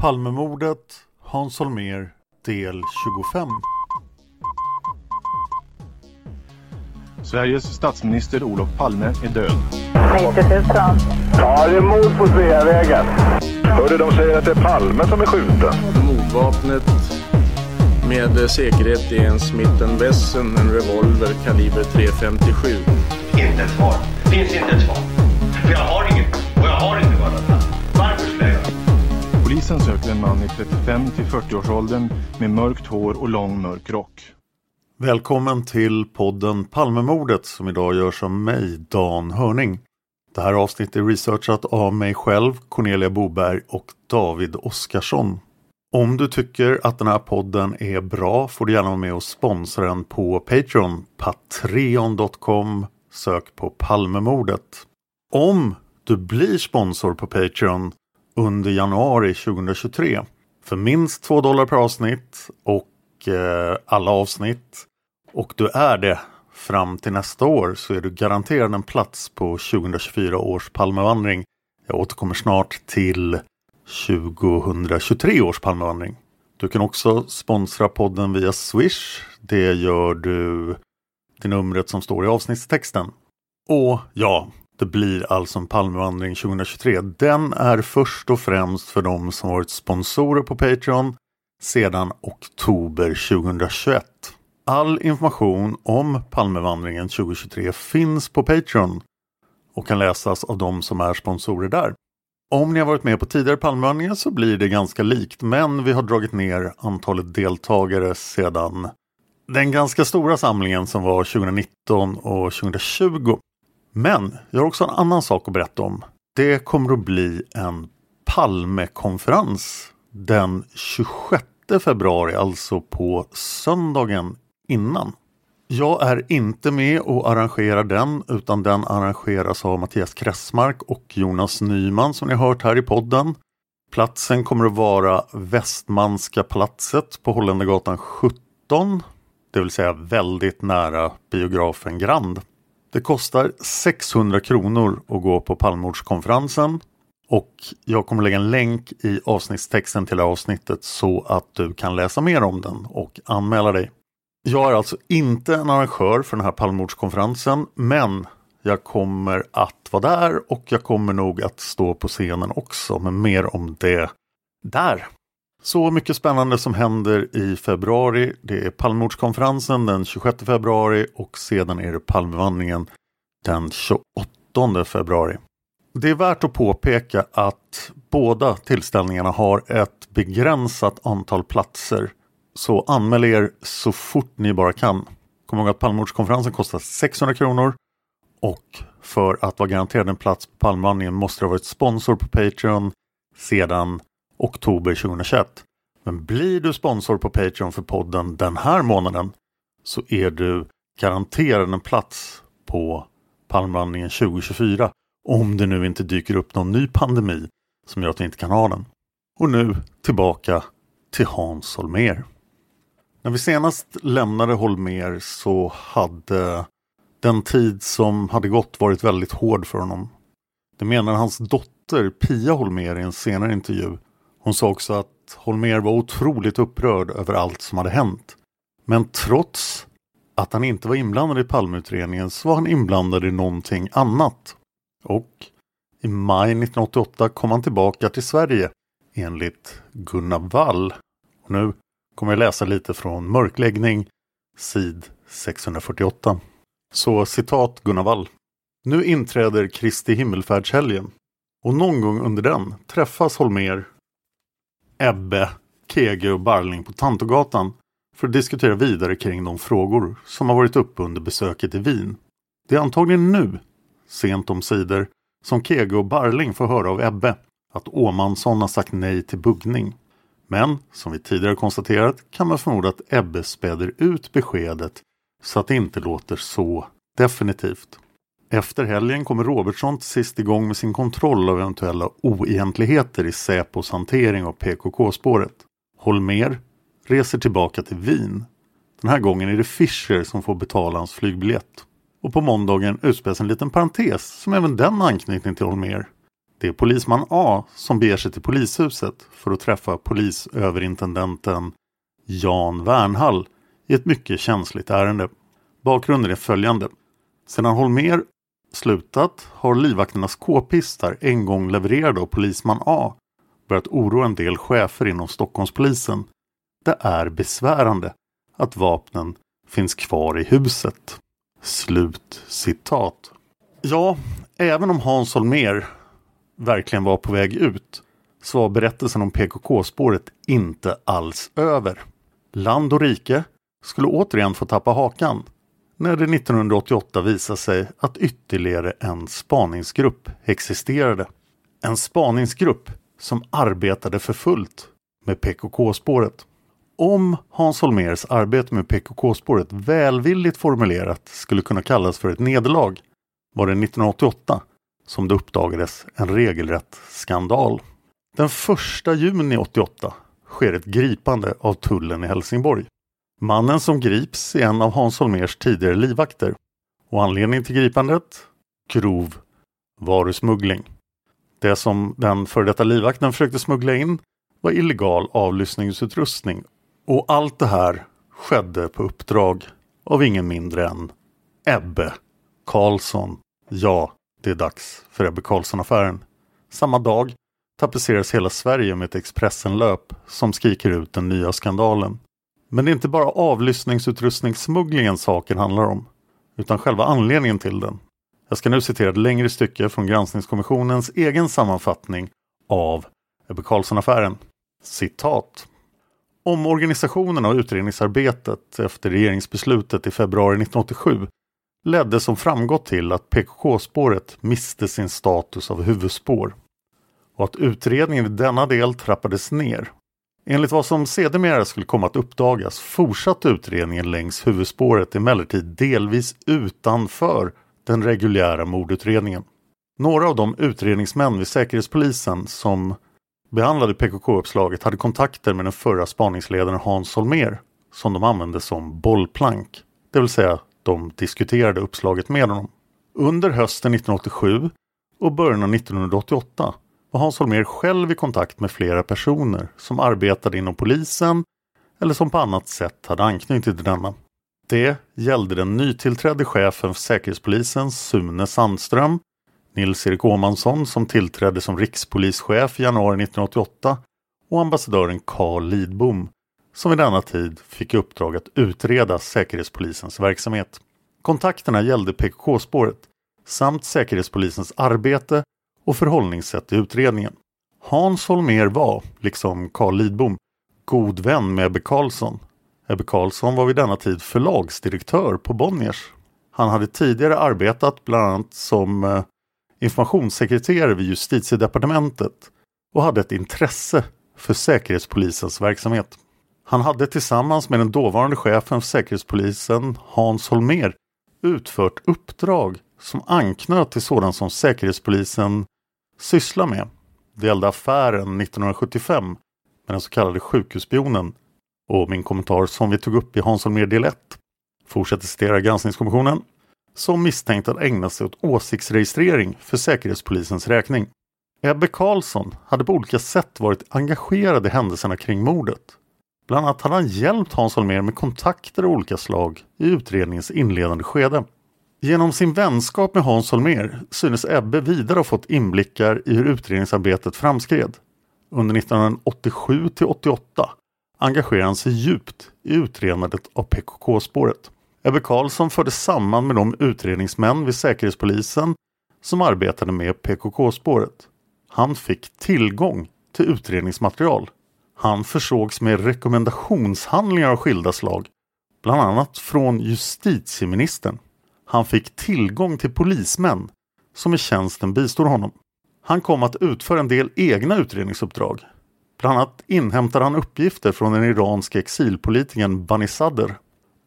Palmemordet, Hans Holmér, del 25. Sveriges statsminister Olof Palme är död. 90 000. Ja, det är mord på Sveavägen. Hörde de säger att det är Palme som är skjuten. Mordvapnet med säkerhet är en Smith Wesson, en revolver kaliber .357. Inte ett svar. Finns inte ett svar. För jag har Polisen söker en man i 35 till 40-årsåldern med mörkt hår och lång mörk rock. Välkommen till podden Palmemordet som idag görs av mig, Dan Hörning. Det här avsnittet är researchat av mig själv, Cornelia Boberg och David Oskarsson. Om du tycker att den här podden är bra får du gärna vara med och sponsra den på Patreon, patreon.com, sök på Palmemordet. Om du blir sponsor på Patreon under januari 2023 för minst 2 dollar per avsnitt och eh, alla avsnitt och du är det fram till nästa år så är du garanterad en plats på 2024 års Palmevandring. Jag återkommer snart till 2023 års Palmevandring. Du kan också sponsra podden via Swish. Det gör du till numret som står i avsnittstexten. Och ja, det blir alltså en Palmevandring 2023. Den är först och främst för de som varit sponsorer på Patreon sedan oktober 2021. All information om Palmevandringen 2023 finns på Patreon och kan läsas av de som är sponsorer där. Om ni har varit med på tidigare Palmevandringar så blir det ganska likt men vi har dragit ner antalet deltagare sedan den ganska stora samlingen som var 2019 och 2020. Men jag har också en annan sak att berätta om. Det kommer att bli en Palmekonferens den 26 februari, alltså på söndagen innan. Jag är inte med och arrangerar den utan den arrangeras av Mattias Kressmark och Jonas Nyman som ni har hört här i podden. Platsen kommer att vara Västmanska palatset på Holländargatan 17. Det vill säga väldigt nära biografen Grand. Det kostar 600 kronor att gå på Palmemordskonferensen och jag kommer lägga en länk i avsnittstexten till det här avsnittet så att du kan läsa mer om den och anmäla dig. Jag är alltså inte en arrangör för den här Palmemordskonferensen men jag kommer att vara där och jag kommer nog att stå på scenen också men mer om det där. Så mycket spännande som händer i februari. Det är Palmemordskonferensen den 26 februari och sedan är det Palmevandringen den 28 februari. Det är värt att påpeka att båda tillställningarna har ett begränsat antal platser så anmäl er så fort ni bara kan. Kom ihåg att Palmemordskonferensen kostar 600 kronor och för att vara garanterad en plats på Palmevandringen måste du ha varit sponsor på Patreon sedan oktober 2021. Men blir du sponsor på Patreon för podden den här månaden så är du garanterad en plats på Palmvandringen 2024. Om det nu inte dyker upp någon ny pandemi som gör att vi inte kan ha den. Och nu tillbaka till Hans Holmér. När vi senast lämnade Holmér så hade den tid som hade gått varit väldigt hård för honom. Det menar hans dotter Pia Holmér i en senare intervju. Hon sa också att Holmér var otroligt upprörd över allt som hade hänt. Men trots att han inte var inblandad i Palmeutredningen så var han inblandad i någonting annat. Och i maj 1988 kom han tillbaka till Sverige enligt Gunnar Wall. Och nu kommer jag läsa lite från Mörkläggning, sid 648. Så citat Gunnar Wall. Nu inträder Kristi himmelfärdshelgen och någon gång under den träffas Holmer, Ebbe, Kege och Barling på Tantogatan för att diskutera vidare kring de frågor som har varit uppe under besöket i Wien. Det är antagligen nu, sent om sidor, som Kege och Barling får höra av Ebbe att Åmansson har sagt nej till buggning. Men som vi tidigare konstaterat kan man förmoda att Ebbe späder ut beskedet så att det inte låter så definitivt. Efter helgen kommer Robertsson till sist igång med sin kontroll av eventuella oegentligheter i Säpos hantering av PKK-spåret. Holmer reser tillbaka till Wien. Den här gången är det Fischer som får betala hans flygbiljett. Och på måndagen utspelas en liten parentes som även den anknytning till Holmer. Det är polisman A som beger sig till polishuset för att träffa polisöverintendenten Jan Wernhall i ett mycket känsligt ärende. Bakgrunden är följande. Sedan Holmer slutat har livvakternas k-pistar en gång levererade av polisman A börjat oroa en del chefer inom Stockholmspolisen. Det är besvärande att vapnen finns kvar i huset. Slut citat. Ja, även om Hans Holmér verkligen var på väg ut så var berättelsen om PKK-spåret inte alls över. Land och rike skulle återigen få tappa hakan när det 1988 visade sig att ytterligare en spaningsgrupp existerade. En spaningsgrupp som arbetade för fullt med PKK-spåret. Om Hans Holmers arbete med PKK-spåret välvilligt formulerat skulle kunna kallas för ett nederlag var det 1988 som det uppdagades en regelrätt skandal. Den 1 juni 88 sker ett gripande av tullen i Helsingborg. Mannen som grips är en av Hans Holmers tidigare livvakter och anledningen till gripandet? Grov varusmuggling. Det som den före detta livvakten försökte smuggla in var illegal avlyssningsutrustning och allt det här skedde på uppdrag av ingen mindre än Ebbe Karlsson. Ja, det är dags för Ebbe Karlsson-affären. Samma dag tapetseras hela Sverige med ett Expressenlöp som skriker ut den nya skandalen. Men det är inte bara avlyssningsutrustningssmugglingen saken handlar om, utan själva anledningen till den. Jag ska nu citera ett längre stycke från granskningskommissionens egen sammanfattning av Ebbe Carlsson-affären. Citat. Omorganisationen av utredningsarbetet efter regeringsbeslutet i februari 1987 ledde som framgått till att PKK-spåret miste sin status av huvudspår och att utredningen i denna del trappades ner Enligt vad som sedermera skulle komma att uppdagas fortsatte utredningen längs huvudspåret emellertid delvis utanför den reguljära mordutredningen. Några av de utredningsmän vid Säkerhetspolisen som behandlade PKK-uppslaget hade kontakter med den förra spaningsledaren Hans Holmer som de använde som bollplank. Det vill säga, de diskuterade uppslaget med honom. Under hösten 1987 och början av 1988 var Hans Holmér själv i kontakt med flera personer som arbetade inom polisen eller som på annat sätt hade anknytning till denna. Det gällde den nytillträdde chefen för Säkerhetspolisen Sune Sandström, Nils-Erik Åmansson som tillträdde som rikspolischef i januari 1988 och ambassadören Carl Lidbom som vid denna tid fick i uppdrag att utreda Säkerhetspolisens verksamhet. Kontakterna gällde PKK-spåret samt Säkerhetspolisens arbete och förhållningssätt i utredningen. Hans Holmer var, liksom Carl Lidbom, god vän med Ebbe Carlsson. Ebbe Carlsson var vid denna tid förlagsdirektör på Bonniers. Han hade tidigare arbetat bland annat som eh, informationssekreterare vid justitiedepartementet och hade ett intresse för Säkerhetspolisens verksamhet. Han hade tillsammans med den dåvarande chefen för Säkerhetspolisen Hans Holmer utfört uppdrag som anknöt till sådant som Säkerhetspolisen syssla med. Det gällde affären 1975 med den så kallade sjukhusspionen och min kommentar som vi tog upp i Hans Holmér del 1 fortsätter citera granskningskommissionen som misstänkt att ägna sig åt åsiktsregistrering för Säkerhetspolisens räkning. Ebbe Karlsson hade på olika sätt varit engagerad i händelserna kring mordet. Bland annat hade han hjälpt Hans Holmér med kontakter av olika slag i utredningens inledande skede. Genom sin vänskap med Hans Holmér synes Ebbe vidare ha fått inblickar i hur utredningsarbetet framskred. Under 1987 till 88 engagerade han sig djupt i utredandet av PKK-spåret. Ebbe Karlsson fördes samman med de utredningsmän vid Säkerhetspolisen som arbetade med PKK-spåret. Han fick tillgång till utredningsmaterial. Han försågs med rekommendationshandlingar av skilda slag, bland annat från justitieministern. Han fick tillgång till polismän som i tjänsten bistod honom. Han kom att utföra en del egna utredningsuppdrag. Bland annat inhämtade han uppgifter från den iranske exilpolitikern Bani Sadr.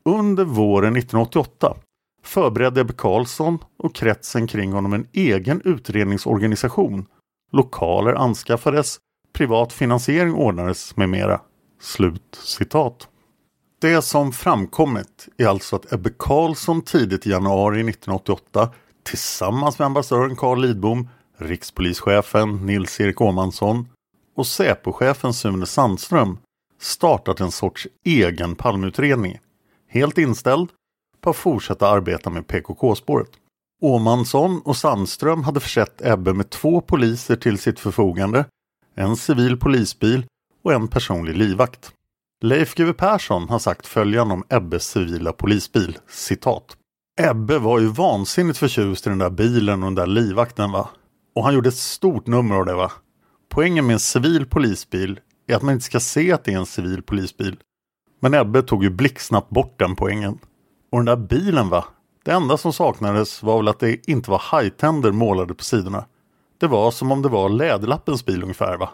Under våren 1988 förberedde Ebbe Carlsson och kretsen kring honom en egen utredningsorganisation. Lokaler anskaffades, privat finansiering ordnades med mera. Slut citat. Det som framkommit är alltså att Ebbe Carlsson tidigt i januari 1988 tillsammans med ambassadören Carl Lidbom, rikspolischefen Nils-Erik Åmansson och Säpochefen Sune Sandström startat en sorts egen palmutredning. Helt inställd på att fortsätta arbeta med PKK-spåret. Åmansson och Sandström hade försett Ebbe med två poliser till sitt förfogande, en civil polisbil och en personlig livvakt. Leif GW Persson har sagt följande om Ebbes civila polisbil, citat. Ebbe var ju vansinnigt förtjust i den där bilen och den där livvakten va. Och han gjorde ett stort nummer av det va. Poängen med en civil polisbil är att man inte ska se att det är en civil polisbil. Men Ebbe tog ju blixtsnabbt bort den poängen. Och den där bilen va? Det enda som saknades var väl att det inte var hajtänder målade på sidorna. Det var som om det var Läderlappens bil ungefär va?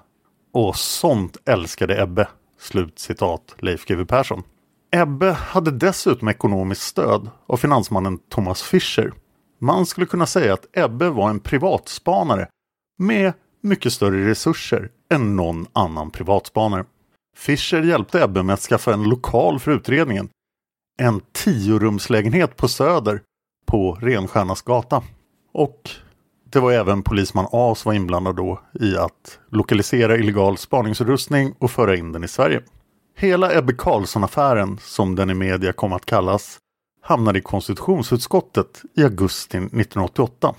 Och sånt älskade Ebbe. Slut citat Leif GW Persson. Ebbe hade dessutom ekonomiskt stöd av finansmannen Thomas Fischer. Man skulle kunna säga att Ebbe var en privatspanare med mycket större resurser än någon annan privatspanare. Fischer hjälpte Ebbe med att skaffa en lokal för utredningen. En tiorumslägenhet på Söder på Renstjärnas gata. Och det var även polisman A som var inblandad då i att lokalisera illegal spaningsutrustning och föra in den i Sverige. Hela Ebbe Carlsson-affären, som den i media kom att kallas, hamnade i konstitutionsutskottet i augusti 1988.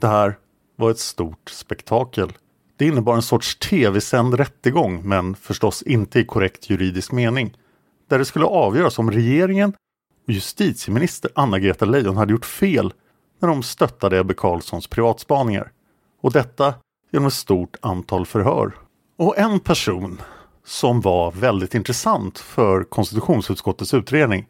Det här var ett stort spektakel. Det innebar en sorts tv-sänd rättegång, men förstås inte i korrekt juridisk mening. Där det skulle avgöras om regeringen och justitieminister Anna-Greta Leijon hade gjort fel när de stöttade Ebbe Carlssons privatspaningar. Och detta genom ett stort antal förhör. Och en person som var väldigt intressant för konstitutionsutskottets utredning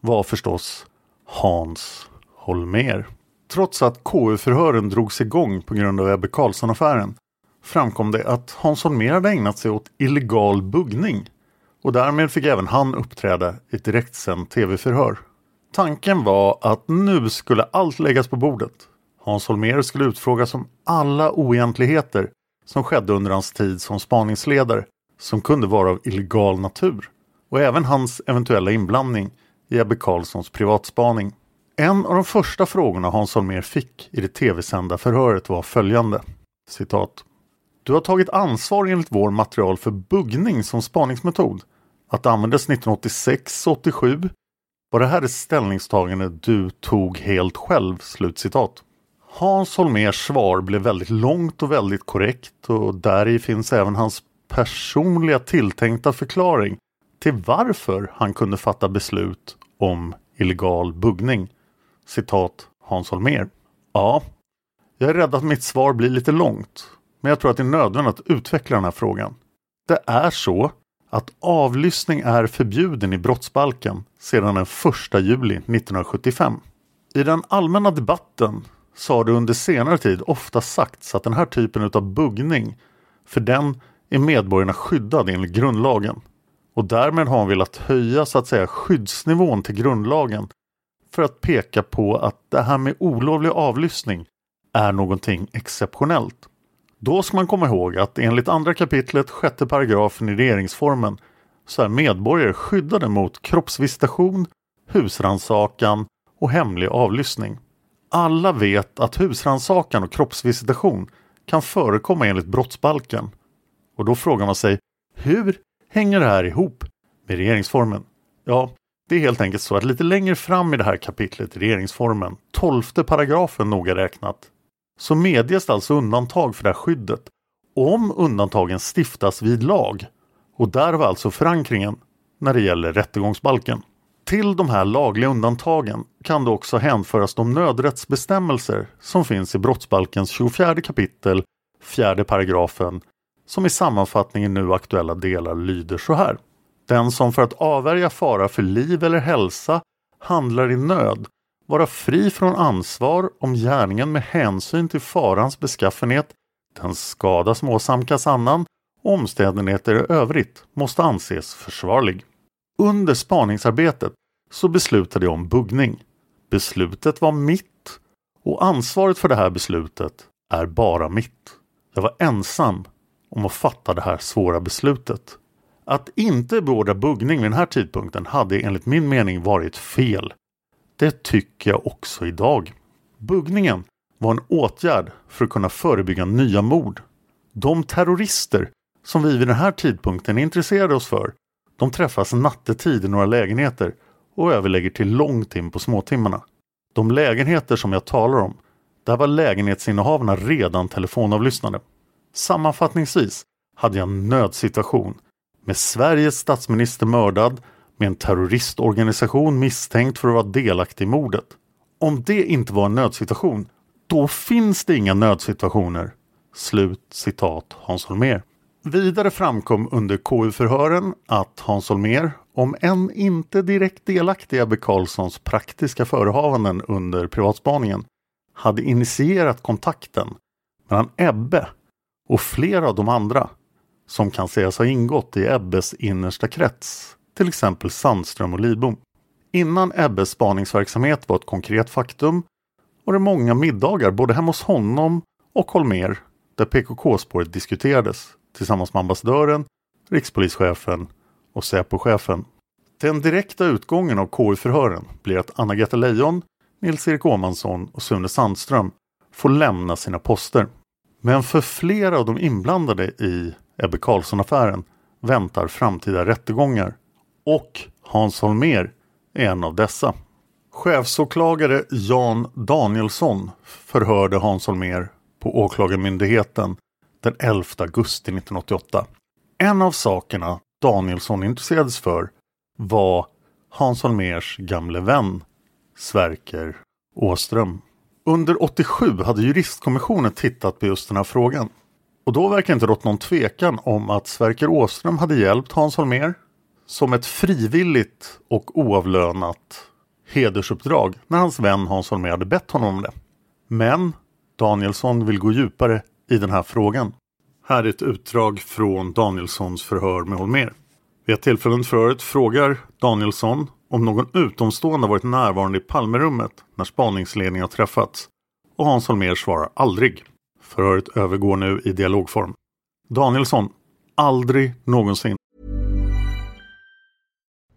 var förstås Hans Holmer. Trots att KU-förhören drogs igång på grund av Ebbe Carlsson-affären framkom det att Hans Holmér hade ägnat sig åt illegal buggning och därmed fick även han uppträda i ett direktsänt tv-förhör. Tanken var att nu skulle allt läggas på bordet. Hans Holmér skulle utfrågas om alla oegentligheter som skedde under hans tid som spaningsledare som kunde vara av illegal natur och även hans eventuella inblandning i Ebbe Carlssons privatspaning. En av de första frågorna Hans Holmér fick i det tv-sända förhöret var följande. Citat. Du har tagit ansvar enligt vår material för buggning som spaningsmetod. Att det användes 1986-87 var det här ett ställningstagande du tog helt själv?” Slutcitat. Hans Holmers svar blev väldigt långt och väldigt korrekt och där i finns även hans personliga tilltänkta förklaring till varför han kunde fatta beslut om illegal buggning. Citat Hans Holmer. Ja, jag är rädd att mitt svar blir lite långt, men jag tror att det är nödvändigt att utveckla den här frågan. Det är så att avlyssning är förbjuden i brottsbalken sedan den 1 juli 1975. I den allmänna debatten så har det under senare tid ofta sagts att den här typen av buggning, för den är medborgarna skyddad enligt grundlagen. Och därmed har man velat höja så att säga skyddsnivån till grundlagen för att peka på att det här med olovlig avlyssning är någonting exceptionellt. Då ska man komma ihåg att enligt andra kapitlet, sjätte paragrafen i regeringsformen så är medborgare skyddade mot kroppsvisitation, husransakan och hemlig avlyssning. Alla vet att husransakan och kroppsvisitation kan förekomma enligt brottsbalken. Och då frågar man sig, hur hänger det här ihop med regeringsformen? Ja, det är helt enkelt så att lite längre fram i det här kapitlet i regeringsformen, tolfte paragrafen noga räknat, så medges det alltså undantag för det här skyddet om undantagen stiftas vid lag. Och där var alltså förankringen när det gäller rättegångsbalken. Till de här lagliga undantagen kan det också hänföras de nödrättsbestämmelser som finns i brottsbalkens 24 kapitel, fjärde paragrafen, som i sammanfattningen nu aktuella delar lyder så här. Den som för att avvärja fara för liv eller hälsa handlar i nöd vara fri från ansvar om gärningen med hänsyn till farans beskaffenhet, den skada som åsamkas annan och omständigheter i övrigt måste anses försvarlig. Under spaningsarbetet så beslutade jag om buggning. Beslutet var mitt och ansvaret för det här beslutet är bara mitt. Jag var ensam om att fatta det här svåra beslutet. Att inte beordra buggning vid den här tidpunkten hade enligt min mening varit fel. Det tycker jag också idag. Buggningen var en åtgärd för att kunna förebygga nya mord. De terrorister som vi vid den här tidpunkten intresserade oss för, de träffas nattetid i några lägenheter och överlägger till långt in på småtimmarna. De lägenheter som jag talar om, där var lägenhetsinnehavarna redan telefonavlyssnade. Sammanfattningsvis hade jag en nödsituation med Sveriges statsminister mördad, med en terroristorganisation misstänkt för att vara delaktig i mordet. Om det inte var en nödsituation, då finns det inga nödsituationer. Slut citat Hans Holmér. Vidare framkom under KU-förhören att Hans Holmér, om än inte direkt delaktig i Ebbe Carlssons praktiska förehavanden under privatspaningen, hade initierat kontakten mellan Ebbe och flera av de andra som kan sägas ha ingått i Ebbes innersta krets, till exempel Sandström och Lidbom. Innan Ebbes spaningsverksamhet var ett konkret faktum var det många middagar både hemma hos honom och Holmer där PKK-spåret diskuterades tillsammans med ambassadören, rikspolischefen och Säpochefen. Den direkta utgången av KU-förhören blir att Anna-Greta Leijon, Nils-Erik Åhmansson och Sune Sandström får lämna sina poster. Men för flera av de inblandade i Ebbe Carlsson-affären väntar framtida rättegångar och Hans Holmér är en av dessa. Chefsåklagare Jan Danielsson förhörde Hans Holmér på Åklagarmyndigheten den 11 augusti 1988. En av sakerna Danielsson intresserades för var Hans Holmérs gamle vän Sverker Åström. Under 87 hade juristkommissionen tittat på just den här frågan. Och då verkar inte rått någon tvekan om att Sverker Åström hade hjälpt Hans Holmér som ett frivilligt och oavlönat hedersuppdrag när hans vän Hans Holmér hade bett honom om det. Men Danielsson vill gå djupare i den här frågan. Här är ett utdrag från Danielssons förhör med Holmér. Vid ett tillfälle under förhöret frågar Danielsson om någon utomstående varit närvarande i Palmerummet när spaningsledningen har träffats och Hans Holmér svarar aldrig. Förhöret övergår nu i dialogform. Danielsson, aldrig någonsin.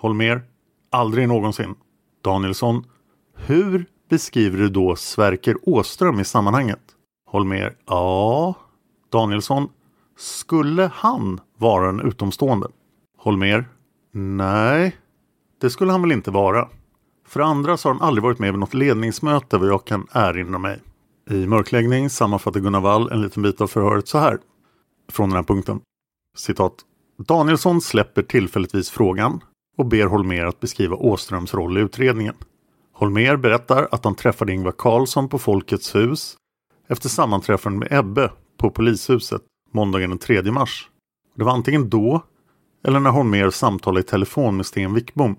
Holmer, aldrig någonsin. Danielsson, hur beskriver du då Sverker Åström i sammanhanget? Holmer, ja. Danielsson, skulle han vara en utomstående? Holmer, nej. Det skulle han väl inte vara. För andra så har han aldrig varit med vid något ledningsmöte vad jag kan erinra mig. I mörkläggning sammanfattar Gunnar Wall en liten bit av förhöret så här. Från den här punkten. Citat. Danielsson släpper tillfälligtvis frågan och ber Holmer att beskriva Åströms roll i utredningen. Holmer berättar att han träffade Ingvar Carlsson på Folkets hus efter sammanträffande med Ebbe på polishuset måndagen den 3 mars. Det var antingen då eller när Holmer samtalade i telefon med Sten Wickbom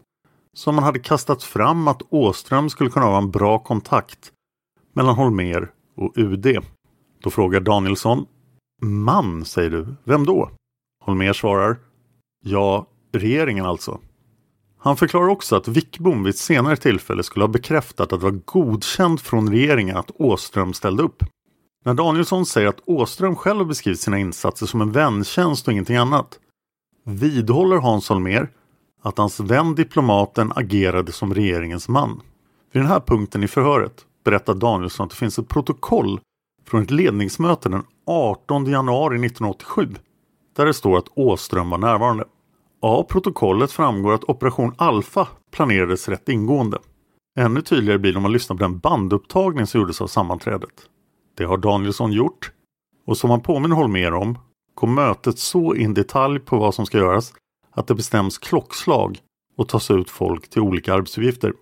som man hade kastat fram att Åström skulle kunna vara en bra kontakt mellan Holmer och UD. Då frågar Danielsson Man, säger du. Vem då? Holmer svarar Ja, regeringen alltså. Han förklarar också att Wickbom vid ett senare tillfälle skulle ha bekräftat att det var godkänt från regeringen att Åström ställde upp. När Danielsson säger att Åström själv beskrivit sina insatser som en väntjänst och ingenting annat vidhåller Hans Holmér att hans vän diplomaten agerade som regeringens man. Vid den här punkten i förhöret berättar Danielsson att det finns ett protokoll från ett ledningsmöte den 18 januari 1987 där det står att Åström var närvarande. Av protokollet framgår att Operation Alfa planerades rätt ingående. Ännu tydligare blir det om man lyssnar på den bandupptagning som gjordes av sammanträdet. Det har Danielsson gjort och som han påminner Holmér om kom mötet så in detalj på vad som ska göras att det bestäms klockslag och tas ut folk till olika arbetsuppgifter.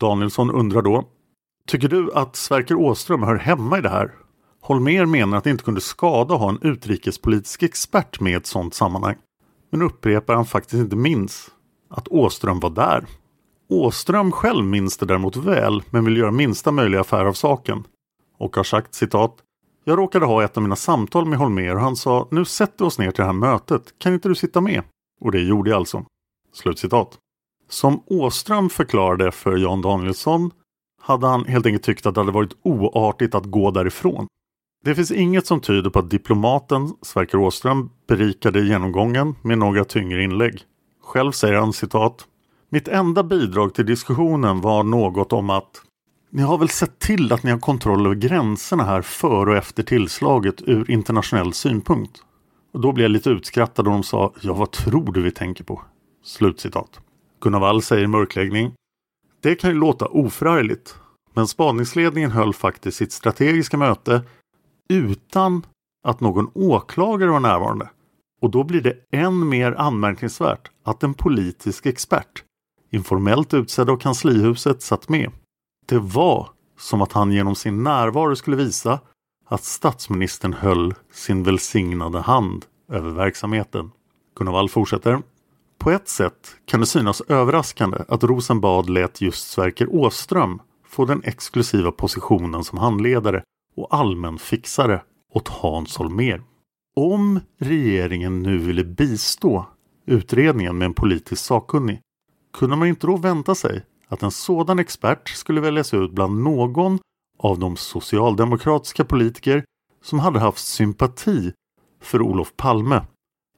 Danielsson undrar då Tycker du att Sverker Åström hör hemma i det här? Holmer menar att det inte kunde skada att ha en utrikespolitisk expert med i ett sådant sammanhang. Men upprepar han faktiskt inte minns att Åström var där. Åström själv minns det däremot väl men vill göra minsta möjliga affär av saken. Och har sagt citat Jag råkade ha ett av mina samtal med Holmer och han sa nu sätter vi oss ner till det här mötet. Kan inte du sitta med? Och det gjorde jag alltså. Slutcitat. Som Åström förklarade för Jan Danielsson hade han helt enkelt tyckt att det hade varit oartigt att gå därifrån. Det finns inget som tyder på att diplomaten Sverker Åström berikade genomgången med några tyngre inlägg. Själv säger han citat Mitt enda bidrag till diskussionen var något om att Ni har väl sett till att ni har kontroll över gränserna här före och efter tillslaget ur internationell synpunkt? Och då blev jag lite utskrattad och de sa Ja, vad tror du vi tänker på? Slutcitat. Gunnar Wall säger i mörkläggning Det kan ju låta oförargligt men spaningsledningen höll faktiskt sitt strategiska möte utan att någon åklagare var närvarande. Och då blir det än mer anmärkningsvärt att en politisk expert, informellt utsedd av kanslihuset, satt med. Det var som att han genom sin närvaro skulle visa att statsministern höll sin välsignade hand över verksamheten. Gunnar Wall fortsätter. På ett sätt kan det synas överraskande att Rosenbad lät just Sverker Åström få den exklusiva positionen som handledare och allmän fixare åt Hans Holmér. Om regeringen nu ville bistå utredningen med en politisk sakkunnig kunde man inte då vänta sig att en sådan expert skulle väljas ut bland någon av de socialdemokratiska politiker som hade haft sympati för Olof Palme,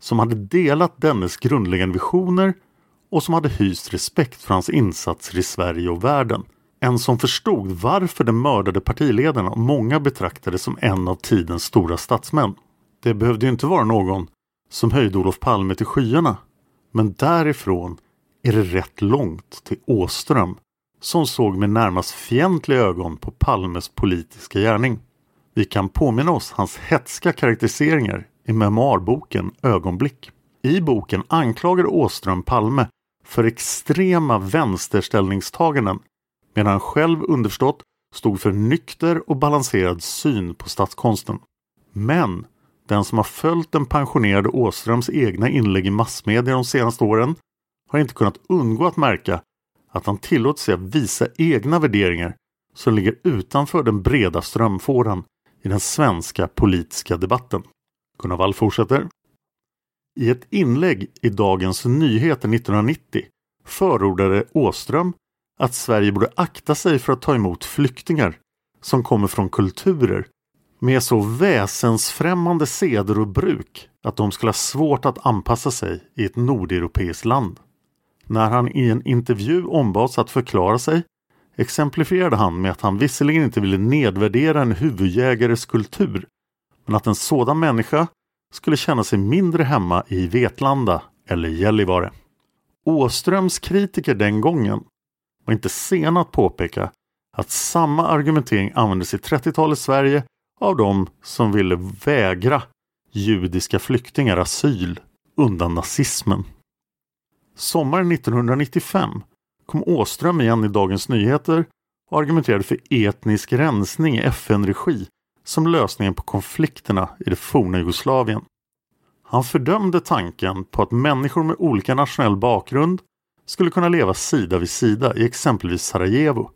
som hade delat dennes grundläggande visioner och som hade hyst respekt för hans insatser i Sverige och världen. En som förstod varför den mördade partiledarna många betraktade som en av tidens stora statsmän. Det behövde ju inte vara någon som höjde Olof Palme till skyarna. Men därifrån är det rätt långt till Åström som såg med närmast fientliga ögon på Palmes politiska gärning. Vi kan påminna oss hans hetska karaktäriseringar i memoarboken Ögonblick. I boken anklagar Åström Palme för extrema vänsterställningstaganden medan han själv underförstått stod för nykter och balanserad syn på statskonsten. Men Den som har följt den pensionerade Åströms egna inlägg i massmedia de senaste åren har inte kunnat undgå att märka att han tillåter sig att visa egna värderingar som ligger utanför den breda strömfåran i den svenska politiska debatten. Gunnar Wall fortsätter. I ett inlägg i Dagens Nyheter 1990 förordade Åström att Sverige borde akta sig för att ta emot flyktingar som kommer från kulturer med så väsensfrämmande seder och bruk att de skulle ha svårt att anpassa sig i ett nordeuropeiskt land. När han i en intervju ombads att förklara sig exemplifierade han med att han visserligen inte ville nedvärdera en huvudjägares kultur men att en sådan människa skulle känna sig mindre hemma i Vetlanda eller Gällivare. Åströms kritiker den gången var inte sena att påpeka att samma argumentering användes i 30-talets Sverige av de som ville vägra judiska flyktingar asyl undan nazismen. Sommaren 1995 kom Åström igen i Dagens Nyheter och argumenterade för etnisk rensning i FN-regi som lösningen på konflikterna i det forna Jugoslavien. Han fördömde tanken på att människor med olika nationell bakgrund skulle kunna leva sida vid sida i exempelvis Sarajevo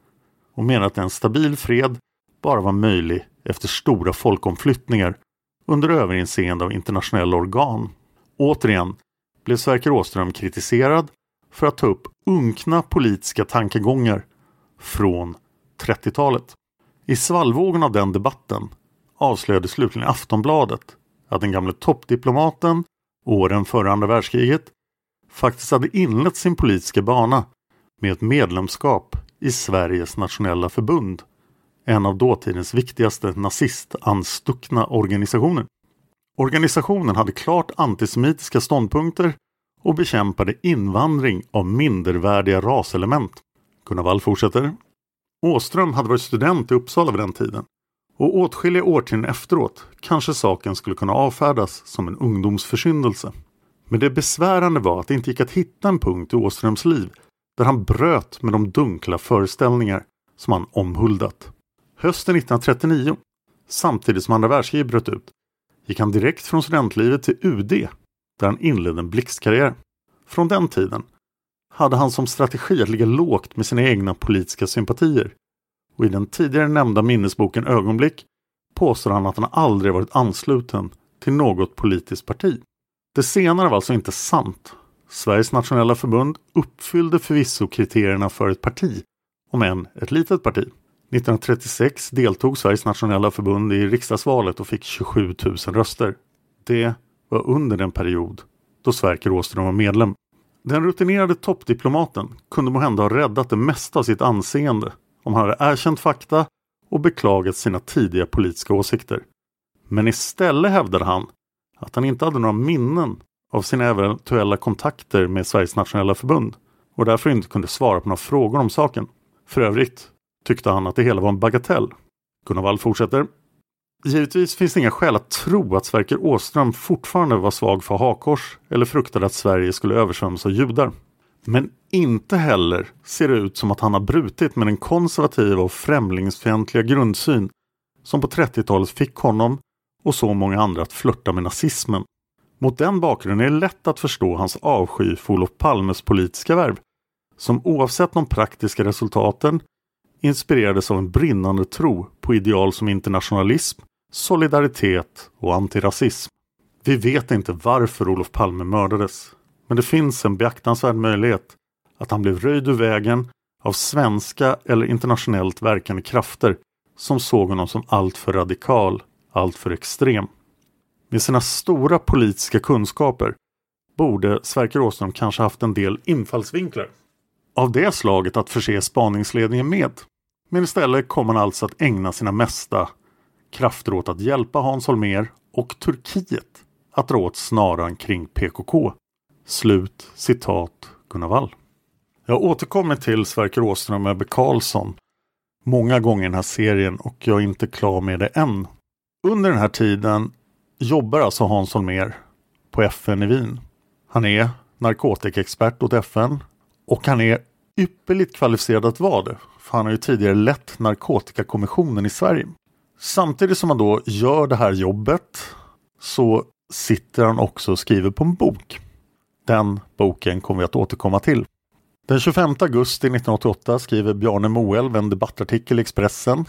och menar att en stabil fred bara var möjlig efter stora folkomflyttningar under överinseende av internationella organ. Återigen blev Sverker Åström kritiserad för att ta upp unkna politiska tankegångar från 30-talet. I svallvågen av den debatten avslöjade slutligen Aftonbladet att den gamle toppdiplomaten åren före andra världskriget faktiskt hade inlett sin politiska bana med ett medlemskap i Sveriges nationella förbund, en av dåtidens viktigaste nazistanstuckna organisationer. Organisationen hade klart antisemitiska ståndpunkter och bekämpade invandring av mindervärdiga raselement. Gunnar Wall fortsätter. Åström hade varit student i Uppsala vid den tiden och åtskilliga årtionden efteråt kanske saken skulle kunna avfärdas som en ungdomsförsyndelse. Men det besvärande var att det inte gick att hitta en punkt i Åströms liv där han bröt med de dunkla föreställningar som han omhuldat. Hösten 1939, samtidigt som andra världskriget bröt ut, gick han direkt från studentlivet till UD där han inledde en blixtkarriär. Från den tiden hade han som strategi att ligga lågt med sina egna politiska sympatier och i den tidigare nämnda minnesboken Ögonblick påstår han att han aldrig varit ansluten till något politiskt parti. Det senare var alltså inte sant. Sveriges nationella förbund uppfyllde förvisso kriterierna för ett parti, om än ett litet parti. 1936 deltog Sveriges nationella förbund i riksdagsvalet och fick 27 000 röster. Det var under den period då Sverker Åström var medlem. Den rutinerade toppdiplomaten kunde måhända ha räddat det mesta av sitt anseende om han hade erkänt fakta och beklagat sina tidiga politiska åsikter. Men istället hävdade han att han inte hade några minnen av sina eventuella kontakter med Sveriges nationella förbund och därför inte kunde svara på några frågor om saken. För övrigt tyckte han att det hela var en bagatell. Gunnar Wall fortsätter. Givetvis finns det inga skäl att tro att Sverker Åström fortfarande var svag för hakors eller fruktade att Sverige skulle översvämmas av judar. Men inte heller ser det ut som att han har brutit med den konservativa och främlingsfientliga grundsyn som på 30-talet fick honom och så många andra att flörta med nazismen. Mot den bakgrunden är det lätt att förstå hans avsky för Olof Palmes politiska värv, som oavsett de praktiska resultaten inspirerades av en brinnande tro på ideal som internationalism, solidaritet och antirasism. Vi vet inte varför Olof Palme mördades, men det finns en beaktansvärd möjlighet att han blev röjd ur vägen av svenska eller internationellt verkande krafter som såg honom som alltför radikal, alltför extrem. Med sina stora politiska kunskaper borde Sverker Åström kanske haft en del infallsvinklar. Av det slaget att förse spaningsledningen med. Men istället kom han alltså att ägna sina mesta krafter åt att hjälpa Hans Holmér och Turkiet att dra åt snaran kring PKK. Slut citat Gunnar Wall. Jag återkommer till Sverker Åström och Ebbe Karlsson många gånger i den här serien och jag är inte klar med det än. Under den här tiden jobbar alltså Hans Holmér på FN i Wien. Han är narkotikaexpert åt FN och han är ypperligt kvalificerad att vara det. För han har ju tidigare lett narkotikakommissionen i Sverige. Samtidigt som han då gör det här jobbet så sitter han också och skriver på en bok. Den boken kommer vi att återkomma till. Den 25 augusti 1988 skriver Bjarne Moelv en debattartikel i Expressen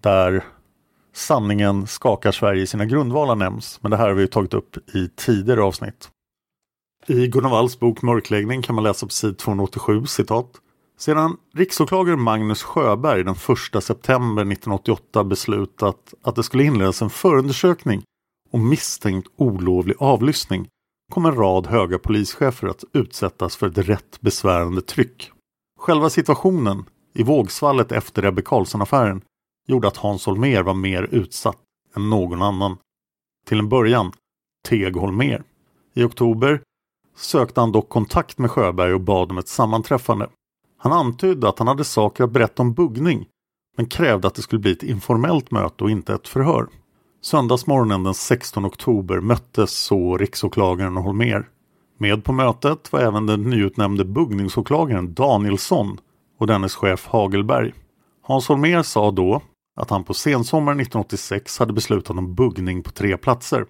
där sanningen skakar Sverige i sina grundvalar nämns. Men det här har vi tagit upp i tidigare avsnitt. I Gunnar Walls bok Mörkläggning kan man läsa på sid 287 citat. Sedan riksåklagare Magnus Sjöberg den 1 september 1988 beslutat att det skulle inledas en förundersökning om misstänkt olovlig avlyssning kom en rad höga polischefer att utsättas för ett rätt besvärande tryck. Själva situationen i vågsvallet efter Ebbe Carlsson-affären gjorde att Hans Holmér var mer utsatt än någon annan. Till en början teg Holmér. I oktober sökte han dock kontakt med Sjöberg och bad om ett sammanträffande. Han antydde att han hade saker att berätta om buggning men krävde att det skulle bli ett informellt möte och inte ett förhör. Söndagsmorgonen den 16 oktober möttes så riksåklagaren och Holmer. Med på mötet var även den nyutnämnde buggningsåklagaren Danielsson och dennes chef Hagelberg. Hans Holmer sa då att han på sensommaren 1986 hade beslutat om buggning på tre platser.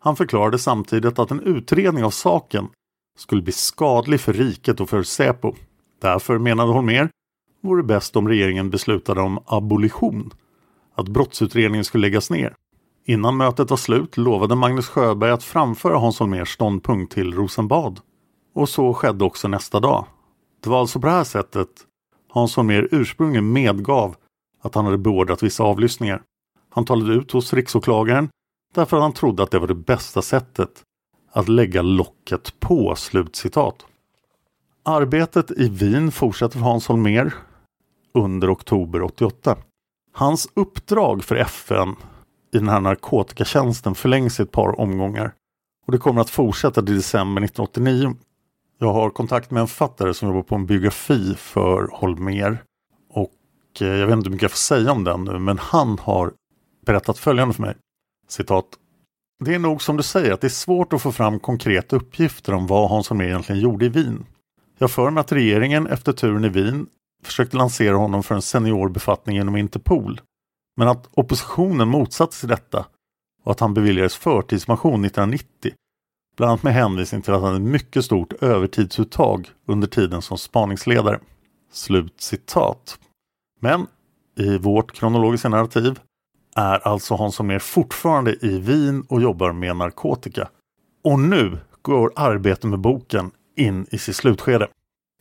Han förklarade samtidigt att en utredning av saken skulle bli skadlig för riket och för Säpo. Därför menade Holmer vore det bäst om regeringen beslutade om abolition, att brottsutredningen skulle läggas ner. Innan mötet var slut lovade Magnus Sjöberg att framföra Hans Holmérs ståndpunkt till Rosenbad. Och så skedde också nästa dag. Det var alltså på det här sättet Hans Holmér ursprungligen medgav att han hade beordrat vissa avlyssningar. Han talade ut hos riksåklagaren därför att han trodde att det var det bästa sättet att lägga locket på. Slutcitat. Arbetet i Wien fortsätter för Hans Holmér under oktober 88. Hans uppdrag för FN i den här narkotikatjänsten förlängs i ett par omgångar. Och det kommer att fortsätta till december 1989. Jag har kontakt med en författare som jobbar på en biografi för Holmér. Och jag vet inte hur mycket jag får säga om den nu, men han har berättat följande för mig. Citat. Det är nog som du säger att det är svårt att få fram konkreta uppgifter om vad Hans Holmér egentligen gjorde i Wien. Jag för mig att regeringen efter turen i Wien försökte lansera honom för en seniorbefattning inom Interpol. Men att oppositionen motsatte sig detta och att han beviljades förtidspension 1990. Bland annat med hänvisning till att han hade mycket stort övertidsuttag under tiden som spaningsledare. Slut citat. Men i vårt kronologiska narrativ är alltså Hans Holmér fortfarande i Wien och jobbar med narkotika. Och nu går arbetet med boken in i sitt slutskede.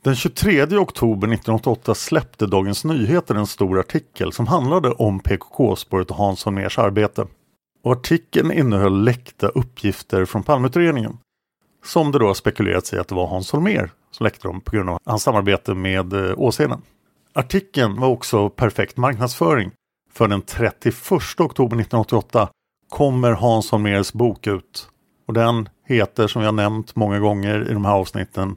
Den 23 oktober 1988 släppte Dagens Nyheter en stor artikel som handlade om PKK-spåret och Hans Holmérs arbete. Och artikeln innehöll läckta uppgifter från Palmeutredningen. Som det då har spekulerats i att det var Hans Holmér som läckte dem på grund av hans samarbete med eh, Åsheden. Artikeln var också perfekt marknadsföring. För den 31 oktober 1988 kommer Hans Holmérs bok ut. Och den heter som jag nämnt många gånger i de här avsnitten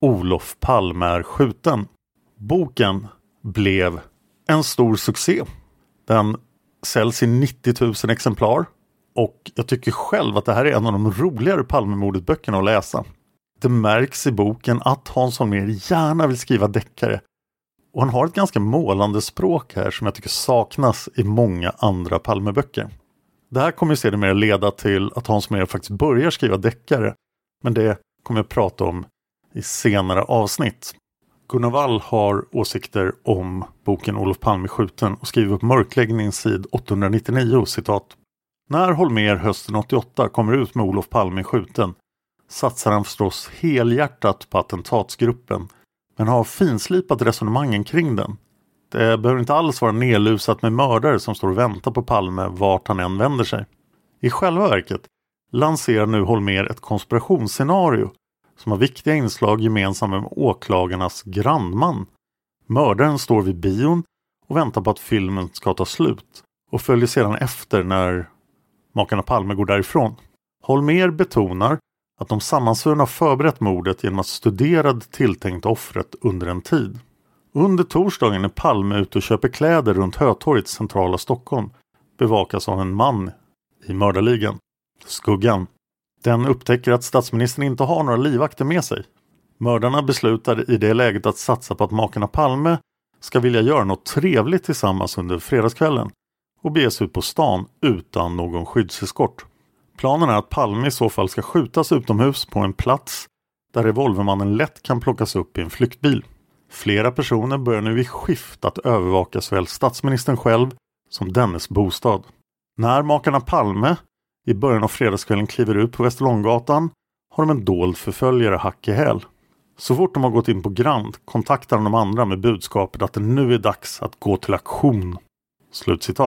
Olof Palme är skjuten. Boken blev en stor succé. Den säljs i 90 000 exemplar och jag tycker själv att det här är en av de roligare Palmemordet-böckerna att läsa. Det märks i boken att Hans Holmér gärna vill skriva deckare och han har ett ganska målande språk här som jag tycker saknas i många andra Palmeböcker. Det här kommer sedermera leda till att Hans Holmér faktiskt börjar skriva deckare men det kommer jag prata om i senare avsnitt. Gunnar Wall har åsikter om boken Olof Palme skjuten och skriver på mörkläggning sid 899 citat. När Holmer hösten 88 kommer ut med Olof Palme skjuten satsar han förstås helhjärtat på attentatsgruppen men har finslipat resonemangen kring den. Det behöver inte alls vara nedlusat med mördare som står och väntar på Palme vart han än vänder sig. I själva verket lanserar nu Holmer ett konspirationsscenario som har viktiga inslag gemensamma med åklagarnas grannman. Mördaren står vid bion och väntar på att filmen ska ta slut och följer sedan efter när makarna Palme går därifrån. Holmer betonar att de sammansvurna förberett mordet genom att studera det tilltänkta offret under en tid. Under torsdagen är Palme ute och köper kläder runt Hötorget centrala Stockholm bevakas av en man i mördarligan. Skuggan. Den upptäcker att statsministern inte har några livvakter med sig. Mördarna beslutar i det läget att satsa på att makarna Palme ska vilja göra något trevligt tillsammans under fredagskvällen och bege sig ut på stan utan någon skyddseskort. Planen är att Palme i så fall ska skjutas utomhus på en plats där revolvermannen lätt kan plockas upp i en flyktbil. Flera personer börjar nu i skift att övervaka såväl statsministern själv som dennes bostad. När makarna Palme i början av fredagskvällen kliver ut på Västerlånggatan har de en dold förföljare hack i häl. Så fort de har gått in på Grand kontaktar de andra med budskapet att det nu är dags att gå till aktion. Slutcitat.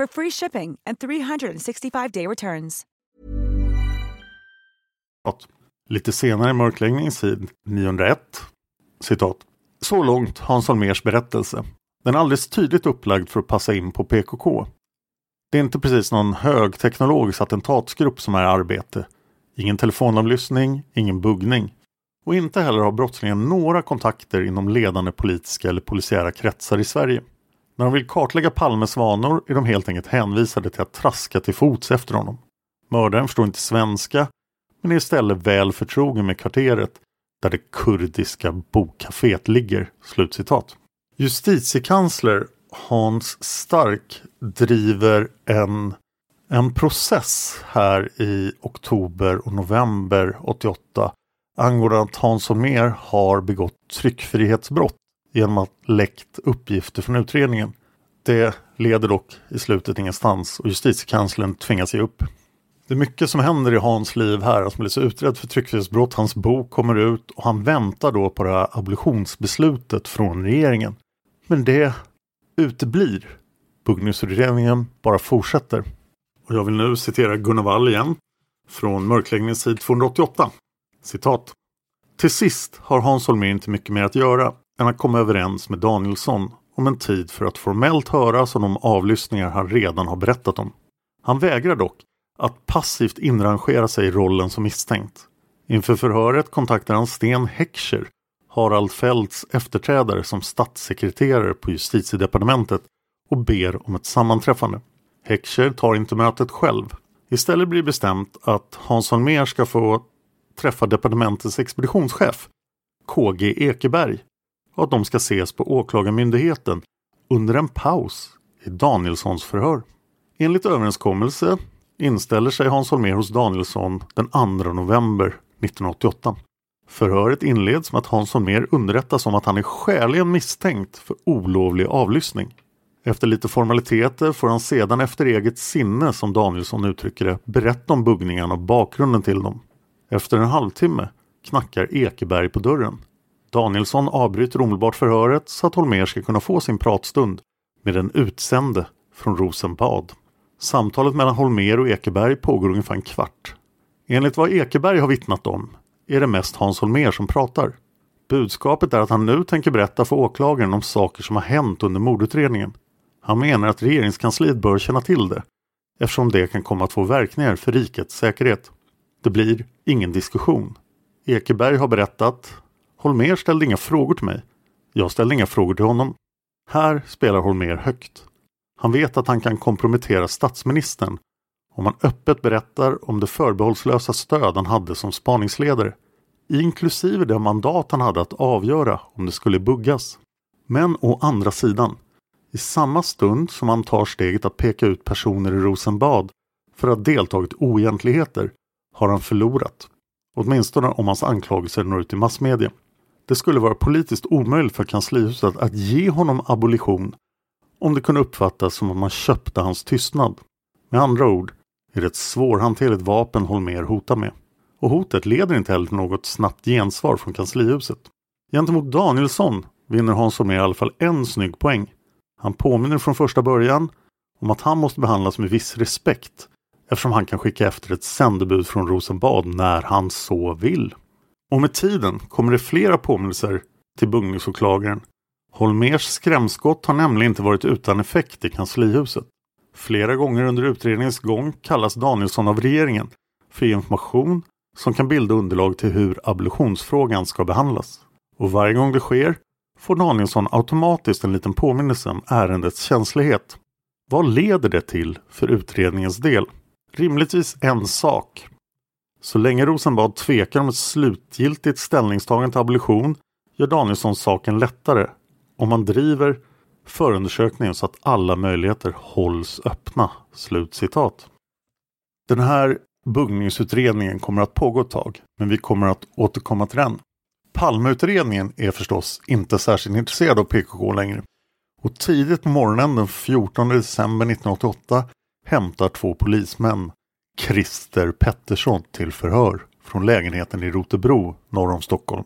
for free shipping and 365-day returns. Lite senare i mörkläggningstid 901 citat. Så långt Hans Holmers berättelse. Den är alldeles tydligt upplagd för att passa in på PKK. Det är inte precis någon högteknologisk attentatsgrupp som är i arbete. Ingen telefonavlyssning, ingen buggning. Och inte heller har brottslingen några kontakter inom ledande politiska eller polisiära kretsar i Sverige. När de vill kartlägga Palmes vanor är de helt enkelt hänvisade till att traska till fots efter honom. Mördaren förstår inte svenska men är istället väl förtrogen med kvarteret där det kurdiska bokcaféet ligger." Slutcitat. Justitiekansler Hans Stark driver en, en process här i oktober och november 88 angående att Hans Holmér har begått tryckfrihetsbrott genom att läckt uppgifter från utredningen. Det leder dock i slutet ingenstans och justitiekanslern tvingas ge upp. Det är mycket som händer i Hans liv här. Han blir så utredd för tryckfrihetsbrott, hans bok kommer ut och han väntar då på det här abolitionsbeslutet från regeringen. Men det uteblir. Buggningsutredningen bara fortsätter. Och jag vill nu citera Gunnar Wall igen från mörkläggningens tid 288. Citat. Till sist har Hans Holmér inte mycket mer att göra än att komma överens med Danielsson om en tid för att formellt höras om de avlyssningar han redan har berättat om. Han vägrar dock att passivt inrangera sig i rollen som misstänkt. Inför förhöret kontaktar han Sten Heckscher, Harald Fälts efterträdare som statssekreterare på justitiedepartementet och ber om ett sammanträffande. Heckscher tar inte mötet själv. Istället blir bestämt att Hans Holmér ska få träffa departementets expeditionschef KG Ekeberg och att de ska ses på Åklagarmyndigheten under en paus i Danielssons förhör. Enligt överenskommelse inställer sig Hans Holmér hos Danielsson den 2 november 1988. Förhöret inleds med att Hans Holmér underrättas om att han är skäligen misstänkt för olovlig avlyssning. Efter lite formaliteter får han sedan efter eget sinne, som Danielsson uttrycker det, berätta om buggningarna och bakgrunden till dem. Efter en halvtimme knackar Ekeberg på dörren. Danielsson avbryter omedelbart förhöret så att Holmér ska kunna få sin pratstund med den utsände från Rosenbad. Samtalet mellan Holmér och Ekeberg pågår ungefär en kvart. Enligt vad Ekeberg har vittnat om är det mest Hans Holmér som pratar. Budskapet är att han nu tänker berätta för åklagaren om saker som har hänt under mordutredningen. Han menar att regeringskansliet bör känna till det eftersom det kan komma att få verkningar för rikets säkerhet. Det blir ingen diskussion. Ekeberg har berättat. Holmér ställde inga frågor till mig. Jag ställde inga frågor till honom. Här spelar Holmér högt. Han vet att han kan kompromettera statsministern om han öppet berättar om det förbehållslösa stöd han hade som spaningsledare, inklusive det mandat han hade att avgöra om det skulle buggas. Men å andra sidan, i samma stund som han tar steget att peka ut personer i Rosenbad för att ha deltagit oegentligheter har han förlorat. Åtminstone om hans anklagelser når ut i massmedia. Det skulle vara politiskt omöjligt för kanslihuset att ge honom abolition om det kunde uppfattas som att man köpte hans tystnad. Med andra ord är det ett svårhanterligt vapen Holmer hotar med. Och hotet leder inte heller till något snabbt gensvar från kanslihuset. Gentemot Danielsson vinner Hans Holmér i alla fall en snygg poäng. Han påminner från första början om att han måste behandlas med viss respekt eftersom han kan skicka efter ett sändebud från Rosenbad när han så vill. Och med tiden kommer det flera påminnelser till buggningsåklagaren. Holmers skrämskott har nämligen inte varit utan effekt i kanslihuset. Flera gånger under utredningens gång kallas Danielsson av regeringen för information som kan bilda underlag till hur abolitionsfrågan ska behandlas. Och varje gång det sker får Danielsson automatiskt en liten påminnelse om ärendets känslighet. Vad leder det till för utredningens del? Rimligtvis en sak. Så länge Rosenbad tvekar om ett slutgiltigt ställningstagande till abolition gör Danielsson saken lättare om man driver förundersökningen så att alla möjligheter hålls öppna. Slutcitat. Den här buggningsutredningen kommer att pågå ett tag, men vi kommer att återkomma till den. Palmeutredningen är förstås inte särskilt intresserad av PKK längre. Och tidigt på morgonen den 14 december 1988 hämtar två polismän Christer Pettersson till förhör från lägenheten i Rotebro norr om Stockholm.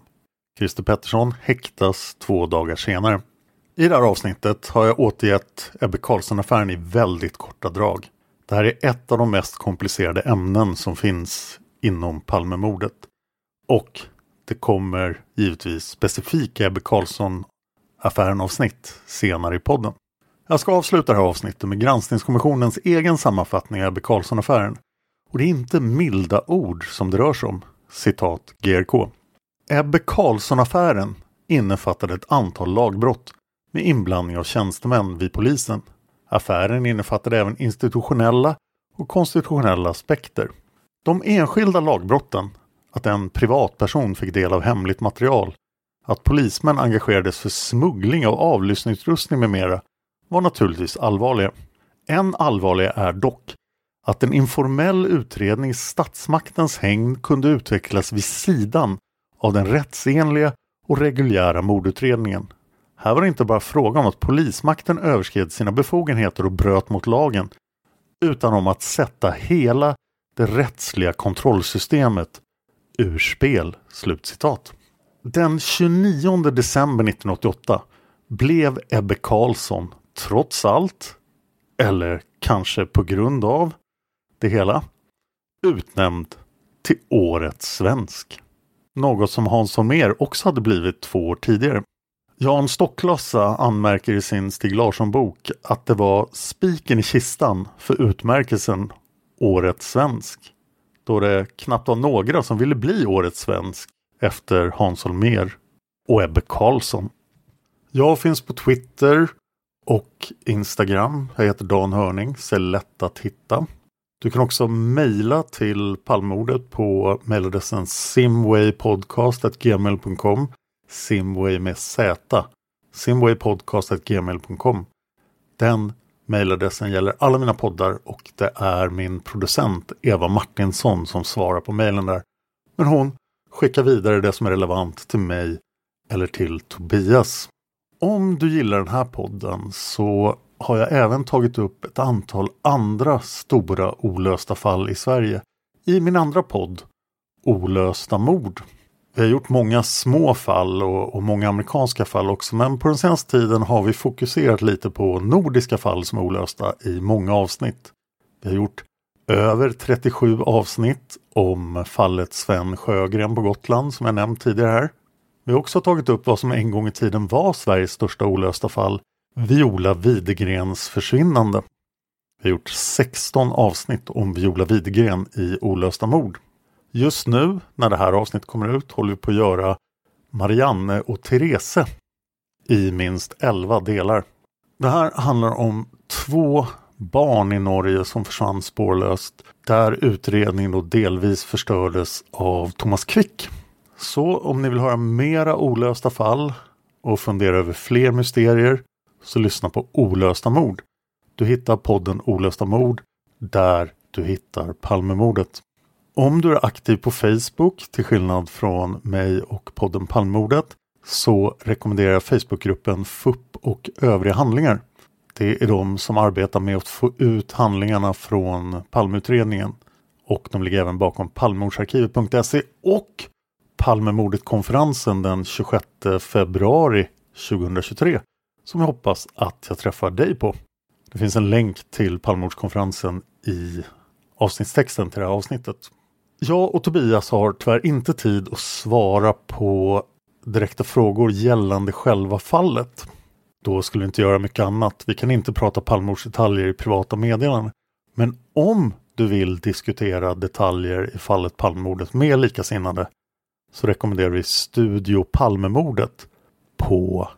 Christer Pettersson häktas två dagar senare. I det här avsnittet har jag återgett Ebbe Carlsson-affären i väldigt korta drag. Det här är ett av de mest komplicerade ämnen som finns inom Palmemordet. Och det kommer givetvis specifika Ebbe Carlsson-affären avsnitt senare i podden. Jag ska avsluta det här avsnittet med granskningskommissionens egen sammanfattning av Ebbe Carlsson-affären. Och det är inte milda ord som det rör sig om. Citat GRK. Ebbe Carlsson-affären innefattade ett antal lagbrott med inblandning av tjänstemän vid polisen. Affären innefattade även institutionella och konstitutionella aspekter. De enskilda lagbrotten, att en privatperson fick del av hemligt material, att polismän engagerades för smuggling av avlyssningsutrustning med mera, var naturligtvis allvarliga. Än allvarligare är dock att en informell utredning i statsmaktens hägn kunde utvecklas vid sidan av den rättsenliga och reguljära mordutredningen. Här var det inte bara fråga om att polismakten överskred sina befogenheter och bröt mot lagen, utan om att sätta hela det rättsliga kontrollsystemet ur spel." Slutcitat. Den 29 december 1988 blev Ebbe Carlsson trots allt, eller kanske på grund av det hela, utnämnd till Årets svensk. Något som Hans Holmér också hade blivit två år tidigare. Jan Stocklossa anmärker i sin Stig Larsson-bok att det var spiken i kistan för utmärkelsen Årets svensk. Då det knappt var några som ville bli Årets svensk efter Hans Holmér och Ebbe Karlsson. Jag finns på Twitter och Instagram. Jag heter Dan Hörning, så är lätt att hitta. Du kan också mejla till Palmordet på mejladressen simwaypodcast.gmail.com Simway med Z. Simwaypodcast.gmail.com Den mejladressen gäller alla mina poddar och det är min producent Eva Martinsson som svarar på mejlen där. Men hon skickar vidare det som är relevant till mig eller till Tobias. Om du gillar den här podden så har jag även tagit upp ett antal andra stora olösta fall i Sverige i min andra podd Olösta mord. Vi har gjort många små fall och, och, många amerikanska fall också men på den senaste tiden har vi fokuserat lite på nordiska fall som är olösta i många avsnitt. Vi har gjort över 37 avsnitt om fallet Sven Sjögren på Gotland som jag nämnt tidigare här. Vi har också tagit upp vad som en gång i tiden var Sveriges största olösta fall, Viola Widegrens försvinnande. Vi har gjort 16 avsnitt om Viola Widegren i Olösta mord. Just nu när det här avsnittet kommer ut håller vi på att göra Marianne och Therese i minst 11 delar. Det här handlar om två barn i Norge som försvann spårlöst. Där utredningen då delvis förstördes av Thomas Quick. Så om ni vill höra mera olösta fall och fundera över fler mysterier så lyssna på Olösta mord. Du hittar podden Olösta mord där du hittar Palmemordet. Om du är aktiv på Facebook, till skillnad från mig och podden Palmemordet, så rekommenderar jag Facebookgruppen FUP och övriga handlingar. Det är de som arbetar med att få ut handlingarna från Palmeutredningen. Och de ligger även bakom palmemordsarkivet.se och Palmemordet-konferensen den 26 februari 2023 som jag hoppas att jag träffar dig på. Det finns en länk till Palmemordskonferensen i avsnittstexten till det här avsnittet. Jag och Tobias har tyvärr inte tid att svara på direkta frågor gällande själva fallet. Då skulle vi inte göra mycket annat. Vi kan inte prata Palmemordsdetaljer i privata meddelanden. Men om du vill diskutera detaljer i fallet Palmemordet med likasinnade så rekommenderar vi Studio Palmemordet på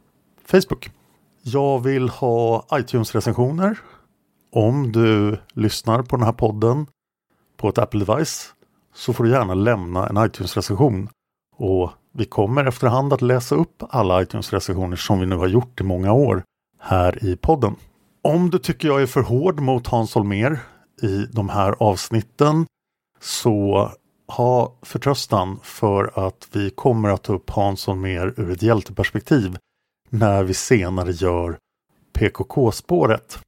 Facebook. Jag vill ha iTunes-recensioner. Om du lyssnar på den här podden på ett Apple-device så får du gärna lämna en iTunes-recension. Och vi kommer efterhand att läsa upp alla iTunes-recensioner som vi nu har gjort i många år här i podden. Om du tycker jag är för hård mot Hans Holmér i de här avsnitten så ha förtröstan för att vi kommer att ta upp Hans Holmér ur ett hjälteperspektiv när vi senare gör PKK-spåret.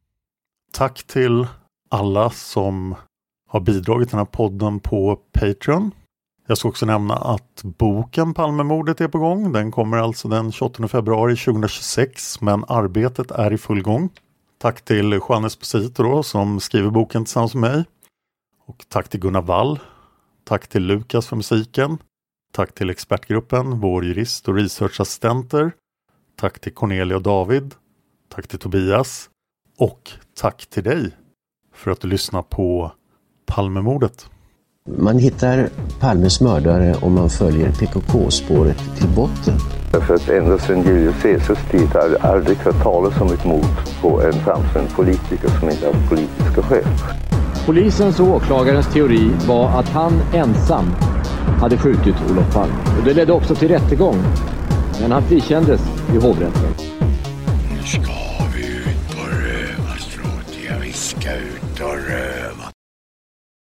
Tack till alla som har bidragit till den här podden på Patreon. Jag ska också nämna att boken Palmemordet är på gång. Den kommer alltså den 28 februari 2026 men arbetet är i full gång. Tack till Juan Esposito då, som skriver boken tillsammans med mig. Och tack till Gunnar Wall. Tack till Lukas för musiken. Tack till expertgruppen, vår jurist och researchassistenter. Tack till Cornelia och David. Tack till Tobias. Och tack till dig för att du lyssnar på Palmemordet. Man hittar Palmes mördare om man följer PKK-spåret till botten. För att ända sedan Julius Caesars tid har det aldrig hört talas om ett mord på en framstående politiker som inte haft politiska skäl. Polisens och åklagarens teori var att han ensam hade skjutit Olof Palme. Och det ledde också till rättegång men han frikändes i hovrätten.